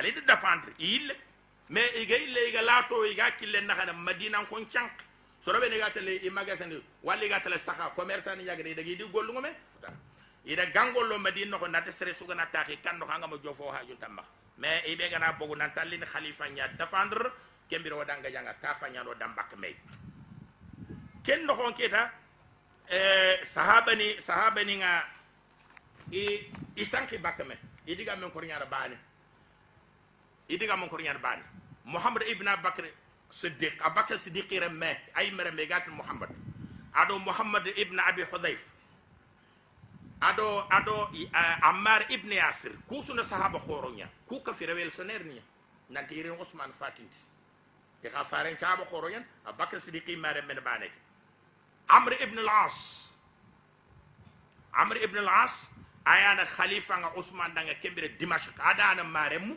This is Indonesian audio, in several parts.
kalede défendre ille mais i iga ille ga laato iga hakkille nahana madinan kon cank soroɓe ne gatale i magasin walla ga tale saha commerçant ni ñagata idaga idi gollugo me ida gangollo madin noko nata sere sugana taki kanno hangama jofo ha juntan maha mais i gana bogu nan tallin khalifa ña défendre. Kembiro waɗanga janga ka fañano da mbak mey ken nohon keta eh, sahabani sahabani nga i, i sanki bakke me idiga men kor ñara baane idiga men ko nyaara bani. Muhammad ibn abakr siddiq. Abakr siddiq remme ay mere me gat muhammad. Ado muhammad ibn abi hudayf ado ado uh, ammar ibn yasir. Ku suna sahaba khoronya ku ka fi soner ni nanti irin usman fatinti. Ya ka faren sahaba khoronya abakr siddiq mare men ba ne amr ibn al-as. Amr ibn al-as ayana khalifa nga usman danga kembere dimashq. Adana maremu.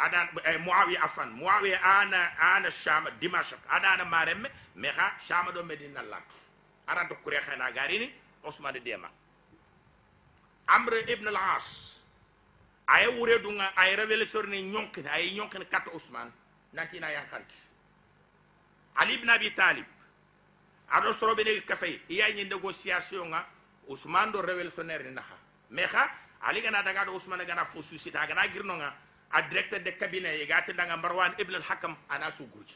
aɗan moawi afan moawi ana ana chama dimashak aɗana maremme mi ha chama ɗo medina lantu aranta kure hena garini ousmane dema amre ibne al as aye wure ɗuga aye révélation ni ñonkini aye ñonkini katta ousmane nantina yankanti ali ibne abi talib aɗo soroɓe negi kafey iyañi négociation ga ousmane ɗo révélationnaire ni naha mais ha ali gana daga ɗo ousmane gana fo susita gana girnoga a directeur de cabinet ye gati ndanga marwan ibn al hakam ana su gurji.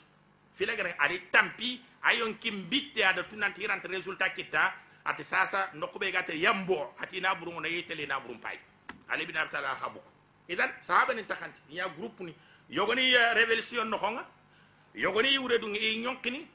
Fila gara ali tampi ayon kim bitte ada tunanti rant resultat kita ati sasa nokube gati yambo ati na burungu na yitele na burum pay ali bin abtala habu idan sahaba ni takanti ya groupe ni. Yogoni révolution no xonga yogoni wure du ngi nyonkini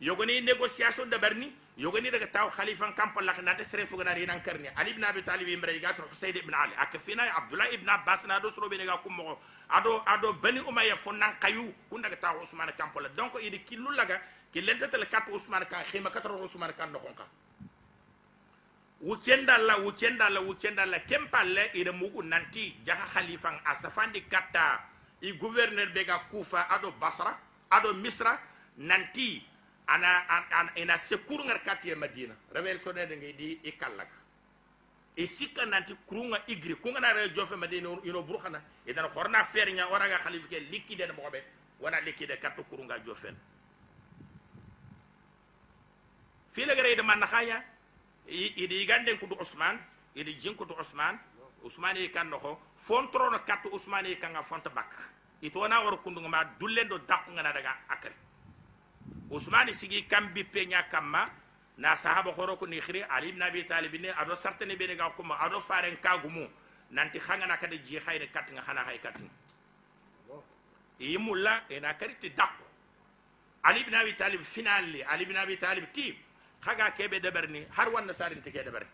yogoni négociation de berni. يوغني دغ تاو خليفة كامبو لاك نات سري فوغنا ري نانكرني علي بن أبي طالب امري غات حسين بن علي. اك فينا عبد الله ابن عباس نادو سرو بيني غاكو مو ادو أدو بني أمية فو نان كايو. كون دغ تاو عثمان كامبو لا. دونك يدي كيلو لاغا كي لنتت لا كات عثمان كان خيمة كات عثمان كان نخونكا وچندا لا وچندا لا وچندا لا كيمبال لا يد موغو نانتي. جا خليفة اسفاندي كاتا. إي غوفرنر بيغا أدو بصرة. أدو مصر نانتي. Ana ana ina sekur ngar katiye madina. Rebel so de ngi di i kallaka e sikka nanti kurunga igri. Kunga na re jofe madina ino burkhana idan horna fernya waraga khalifa ke likide mo be wana likide katto kurunga jofen file gare de man khaya. Idi ganden kudu usman idi jinkudu usman usman yi kan noko fontro no katto usman yi kanga fonta bak itona wor kundu ma dullendo dakku ngana daga akari usmani sigi kambi penya kamma na sahaba horo ko ni khiri ali ibn abi talib ne ado sartene be ga kuma ado faren kagumu nanti khangana kada ji kat nga khana hay kat. Yi mulla ena kariti dakku. Ali ibn abi talib finally ali ibn abi talib ti khaga kebe deberni har wanda sarin tike deberni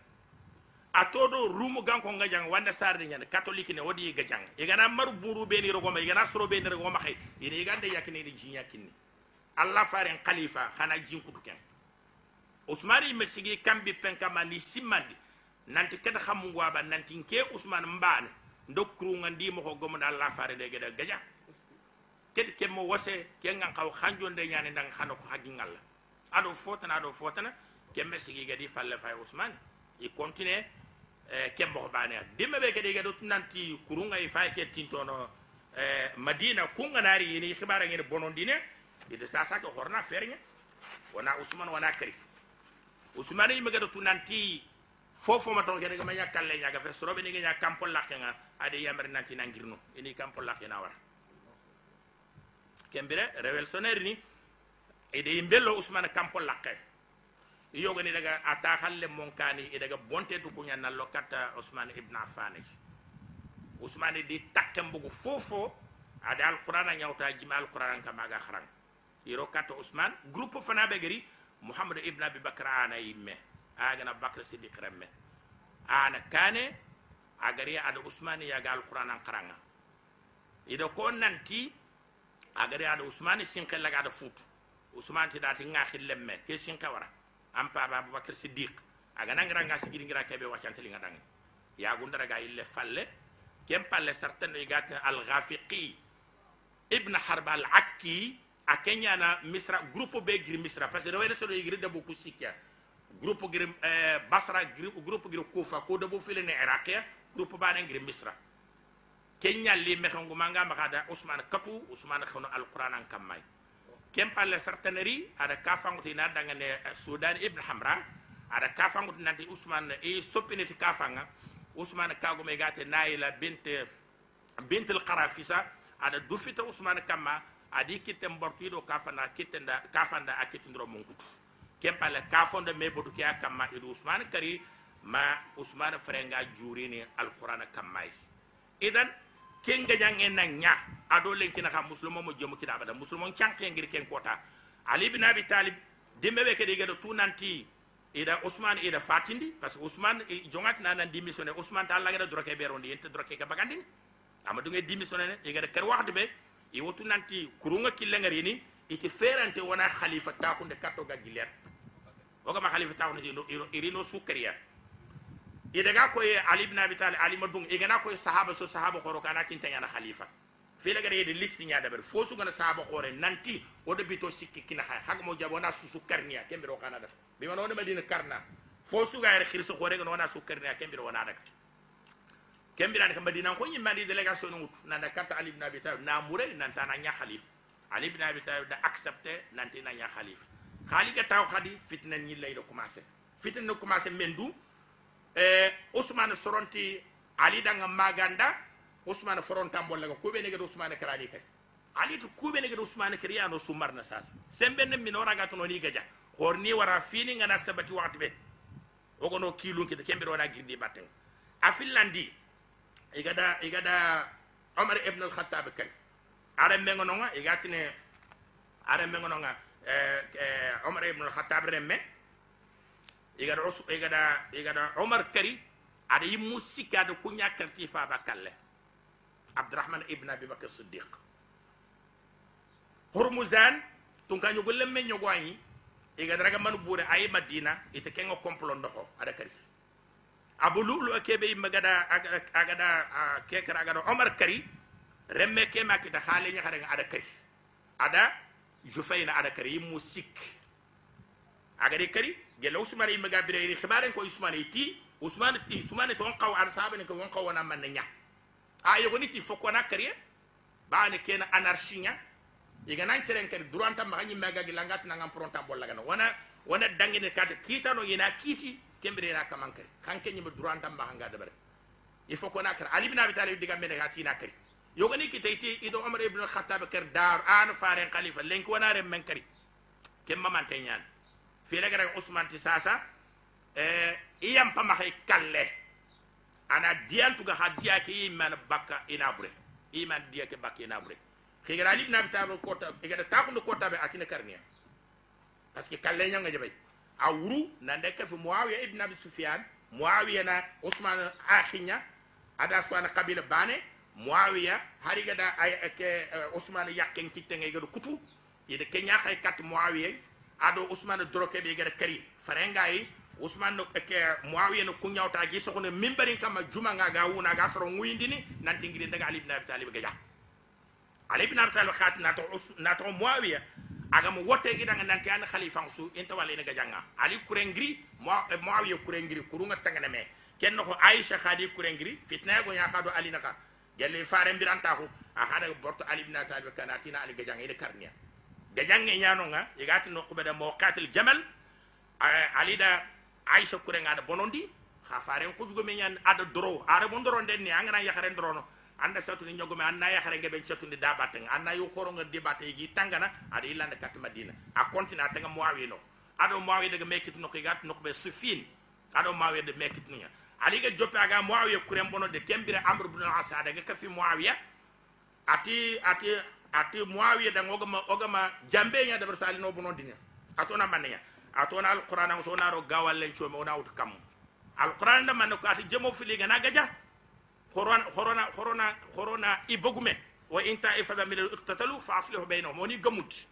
atodo rumu ganko ngajang wanda sarde nyane catholique ne wodi gajang igana maru buru be ni rogoma igana soro be ni rogoma khay ini igande yakini ni jinya kinni. allah farin khalifa xana jinkutu ken. Usmani yimme sigi kambi pen kama ni simmandi nanti xamu waba nanti nke usman mbane. Dokkurunga ndimoho gomoɗo allah fare nde gada gaja kedi kemmo wose kengan kaw hanjonde ñani ndang hano ko haggingalla ado fotana ado fotana kemme sigi gadi falle fay usman. I continue eh, mo baneya dimbe ɓe gadi gado nanti kurunga i fay ke tintono eh, madina kunganari ini hibara ngene bonondine ide sasa ko horna fernya wana usman wana kari. Usman yi megado tunanti fofo ma ton gene ma yakalle nyaga fe sorobe ni nya kampo lakenga ade yamre nanti nangirno. Ini kampo lakena wara. Kembere revolutionnaire ni ide imbello usman kampo lakke yoga ni daga ata halle mon kani e daga bonte du kunya nallo usman ibn affan. Usman di takkem bugu fofo ada alquran nyawta jima alquran kamaga kharang irokatto ousmane groupe fanaɓe gari mouhamadou ibne abibacre ana yimme agana bacre siddiq remme. Ana kane agari ada ousmane yaga alquran an qaranga ida ko nanti agari ada ousmane sinke laga ada fuutu ousmane tidati ngahi lemme ke sinke wara. An paba aboubacar siddiq aga nangiranga sigiringira keɓe waccantelinga ɗange yagundaraga ille falle ken palle sartano igatin algafiqi ibne harba al akki a kenyana misra groupe be giri misra. Parce que rewele sodo giri debu ku sikya groupe giri eh, basra groupe groupe giri kufa. Ko debu fili ne iraqia groupe ba ne giri misra. Kenya li me xangu manga ma kada usman katu usman khano alquran an kamay kem palle sartaneri ada kafangu tina daga ne sudan ibn hamra. Ada kafangu nanti usman e sopineti kafanga usman kago me gate naila bint bint al qarafisa ada dufita usman kamma adi kitte mbortido kafanda kittenda kafanda akitindro munkutu kem palle kafonda me bodu ke kamma idu kari ma usman frenga jurini alquran kammay idan ken jange na nya ado len kina ka muslimu mo jomu kida bada muslimu chanke ngir ken kota. Ali bin abi talib dimbe be kedi gado tunanti ida usman ida fatindi parce que usman jongat na nan dimissioné usman ta allah gada droke be rondi ente droke ka bagandin. Ama dunge dimissioné ne ker waxde be i wotu nanti kurunga killengerini iti ferante wona khalifa takunde kattoga giller ogama khalifa takunde irino sukkariya i daga koye ali ibn abi talib ali madung igana koye sahaba so sahaba horo kana kintañana khalifa filagara yede listi ñadabar fo sugana sahaba hoore nanti wodo bito sikki kina hay hagamo jaabo wona susu karniya kembiro kana daga bimano wona madina karna fo sugayere khirso hoore gana wona sukkarniya kembiro wona daga kembirani ka madina ko ñimmandi délégation no wuttu nanda carte ali ibne abi talib na mure nantana ña khalifa ali ibne abi talib da accepté nantina ña khalifa haali ga taw hadi fitna ñillay do commencé fitna no commencé men du e ousmane soronti ali danga maganda ousmane forontambollaga kuɓene geɗo ousmane karani kay ali to kuɓene geɗo ousmane kariyano summarna sasa semɓenne min oraga to noon i gadia horni wara fini gana sabati waktu ɓe ogono kilunkita kemɓeɗo wona girdi batten a fillandi igada igada umar ibn al-khattab kan are mengo nonga igatine are mengo nonga eh, eh, umar ibn al-khattab remme. Igada us igada igada umar kari ada yimu sikka da kunya karti fa bakalle. Abdurrahman ibn abi bakr siddiq. Hurmuzan tun ka nyugul lemme nyogwani igada raga man bure ay madina ite kengo complot ndoxo ada kari abu lulu kebe yimɓe gaɗa a ke kekara a gaɗa omar kari remme ke kema kita haale ñaharega ada kari. Ada jufaina ada kari musik sikk. Agari kari gelo usman yi maga bire bireyri hibaren ko usmane ti usman ti usmane to wonkaw aɗa sahabane ko wonkaw wona manne ña. A yogoni ti fokko wona kariye bawani kena anarchie ña. Iganan ceren kadi durantan maxa ñimmega gillangati nangan prontan bollagana wana wona dangene kata kiitano yena kiti kembere na kaman kari kanke nyima duranta ma hanga da bare il faut qu'on a kar ali ibn abi talib diga mena gati na kari yogo ni kitayti ido umar ibn al-khattab kar dar an faren khalifa. Lenk wana rem men kari kemma man tenyan fi la gara usman ti sasa eh iyam pa ma kalle. Ana diantu ga hadiya ke iman bakka ina bure. Iman diya ke bakka ina bure. Khigra ali ibn abi talib kota igada takundu kota be atina karniya parce que kalle nyanga jabay a wuru nan ndeke fi muawiya ibn abi sufyan muawiya na usman akhinya ada suana kabila bane muawiya hari gada ay ke usman yakken ngay gado kutu yede kenya khay kat muawiya ado usman droke be gada kari. Farenga yi usman no ke muawiya no kunyawta gi sokone ko mimbarin kama juma nga ga wuna ga soro nguyindini nanti ngiri daga ali ibn abi talib gaja ali ibn abi talib khatna to na to muawiya aga mo wote gi danga nanti an khalifa su enta wala gajanga. Ali kurengri muawiya kurengri kurunga tangana me. Ken ko aisha khadi kurengri fitna go nya khado ali naka. Gelle fare mbiranta ko a hada borto ali ibn talib kana tina ali gajanga ina karniya gajange nyano nga igati no ko beda mo qatil jamal ali da aisha kurenga da bonondi ha fare ko jugo me nyan ada doro ara bon doro den ni angana yakhare doro anda satu ni nyogome anna ya xare ngebe satu ni dabateng. Anna yu khoro nga debate gi tangana ada ilanda kat madina a kontina tanga muawi no. Ado muawi daga mekit no gat no be sufin. Ado muawi de mekit no ali ga joppe aga muawi kurem bono de kembire amr ibn al-as. Daga kafi muawiya ati ati ati muawiya da ngogama ogama jambe nya da bersali no bono dinya atona mannya atona al-qur'an atona ro gawal len chome ona ut kam al-qur'an da man ko ati jemo fili ga na gaja horona horona horona i bogumen wa in taifata min iqtatalu fa aslihu bainahum woni gamuti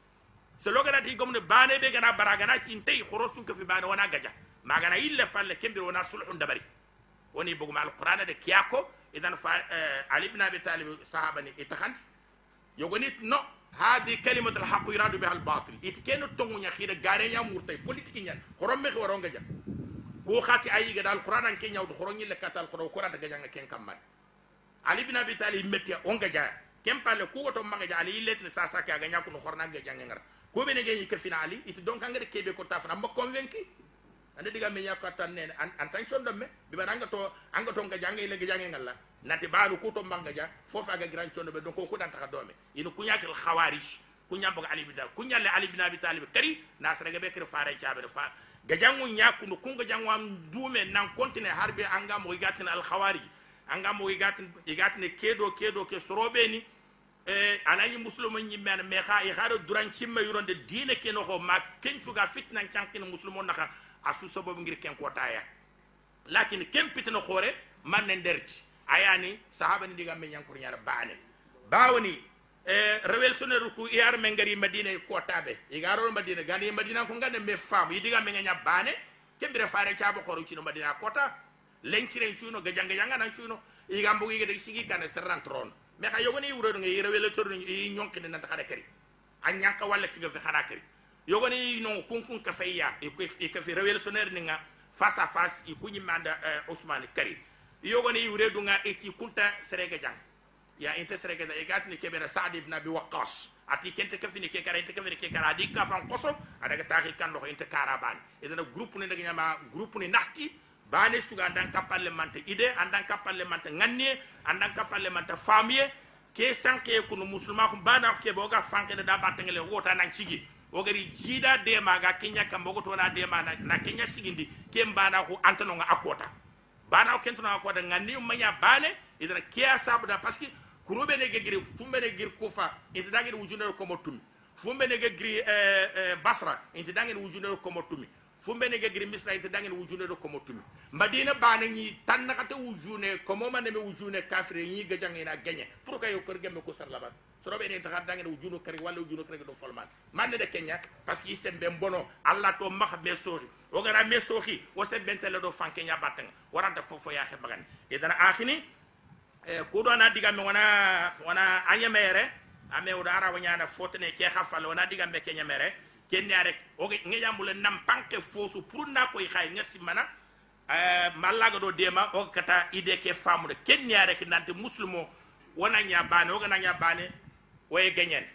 so loganati gamne bane ɓe gana bara gana cintayi horo sunkafi bane wona gaja magana yilla falle kembir wona sulhu dabari woni boguma alqur'ana de kiyako idan fa ali ibn abi talib sahaba ni itahanti yogonit no hadi kalimat alhaq yuradu biha albatil iti keno tonguña xiida gareña murtay politique ñan horommexe waronga ja ko khati ayi ga dal qur'an ke nyaw do khoron yille katal qur'an ko rata gaja ken kamma ali bin abi talib metti on ga ja kem palle ku goto maga ja ali letni sa sa ka ga nyaku no horna ga jange ngar ko be ne ge ke fina ali it donc angere kebe ko tafana ma convaincu. Ande diga me nyaka tan ne an tan chondo me bi ba anga to anga to ga jange le ga jange ngalla. Nati baalu ku to manga ja fofa ga gran chondo be donc ko dan taka dome ino kunyakil khawarij kunya boga ali bin kunya le ali bin abi talib kari na sere ga be kir faare chaabe fa ga jangu nyaku no kunga jangwa am dume nan kontine harbe anga mo igatin al khawarij anga mo igatin igatin kedo kedo ke sorobe ni e anayi muslimo nyi men me kha e khado duran cimme yuronde diine ke no ho ma ken fuga fitna chankin muslimo naka asu sobo ngir ken ko taya lakin ken pitino khore man ne nderci ayani sahaba ni diga men nyankur nyara baane. Bawni Eh, rewel soneru ku iyar men ngari madina ko tabe igaro madina gani madina ko ngande me fam yidiga men nya bane kebire fare caabo xoro cino madina kota. Lenciren cuno gajanga yanganan cuno igambugu igede sigi kane serrantrono mais xa yogoni wurodo nge rewele sordo i ñonkine nanta kari a ñanka walla kiga fe xana kari yogoni no kunkun kafeya i kafe rewele sonere ninga face à face i kuñimmanda eh, ousmane kari. Yogoni wuredu nga iti e kunta serega jang. Ya inte serega da egatni kebera Saad ibn Abi Waqqas ati kente ka fini ke kara inte fini ke kara di ka fan koso adaga taxi kan no inte karaban edana groupe ni daga nyama groupe ni nakti bane suga andan kapalle mante ide andan kapalle mante ngannie andan kapalle mante famille ke sanke kunu musulma ko bana ke boga fanke da batengele wota nan cigi ogari jida de maga kenya kambogo to na de ma na kenya sigindi ke bana ko antano nga akota bana ko kento na akota ngani manya bane idara kiya sabda parce que kurubene ge giri fumbene gir kufa inti dangin wujunero komo tumi. Fumbene ge giri eh, eh, basra inti dangin wujunero komo tumi. Fumbene ge giri misra inti wujune wujunero komo tumi. Madina bana ñi tannakate wujune komo maneme wujune kafire ñi gejangina geñe pour kay yo kor gemme ko sar laban soroɓe ne taxa dangi wujuno kari walla wujuno kari do folman. Manne de kenya parce que i sembe bono allah to makh be sooxi o gara me sooxi o do fanke nya batanga waranta fofo yaxe bagani. E dana akhini e ko na diga me wana wana anya mere. Ame udara na fotene ke khafal wana diga me kenya mere. Kenya rek o nge jamule nam panke fosu pour na koy xay ngasi mana eh malaga do dema o kata ide ke famu famude kenya rek nante muslimo wana nya bane o gana nya bane way genyen.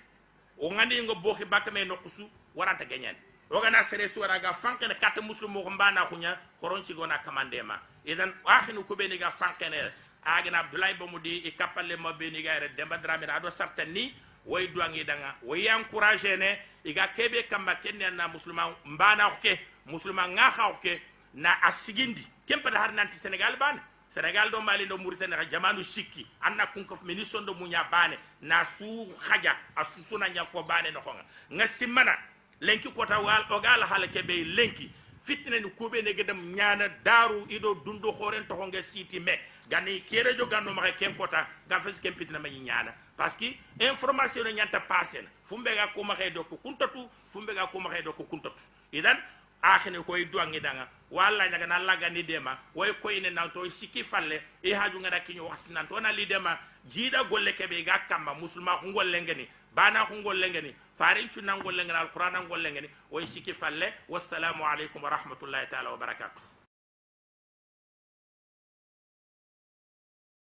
O ngandi ngo boxi bakame no kusu waranta genyen. O gana sere suwara ga fankene kata muslimo ko mbana kunya koronci gona kamandema idan akhinu ko beni ga fankene agina abdoulaye bamudi i kapalle mo beni ga re demba drame ado ni way duangi danga. Way encourager ne iga kebe kamba kenne na musulman mbana ke musulman nga khawke na asigindi kempa har nanti sénégal ban sénégal do mali do mauritanie ha jamanu sikki. Anna kun kof mini sondo munya bane na su khaja asu suna nya fo bane no khonga. Nga simmana lenki kota wal o gal ke kebe lenki. Fitna ni kube ne gedam nyaana daru ido dundu xoren to honga siti me gani kere jo ganno ma ken kota ga fes ken pitina ma nyana parce que information nyanta passen fumbe ga ko ma do ko kuntatu fumbe ga ko ma do ko kuntatu idan akhene koy duangi danga. Walla nyaga na laga ni dema. Way koy ne na to sikki falle. E haju ngada kinyo nan to na li dema. Jida golle kebe ga kamba. Musulma ko golle ngeni bana ko golle ngeni farin chu nan golle ngeni alquran nan golle way siki falle. Wassalamu alaikum wa rahmatullahi ta'ala wa barakatuh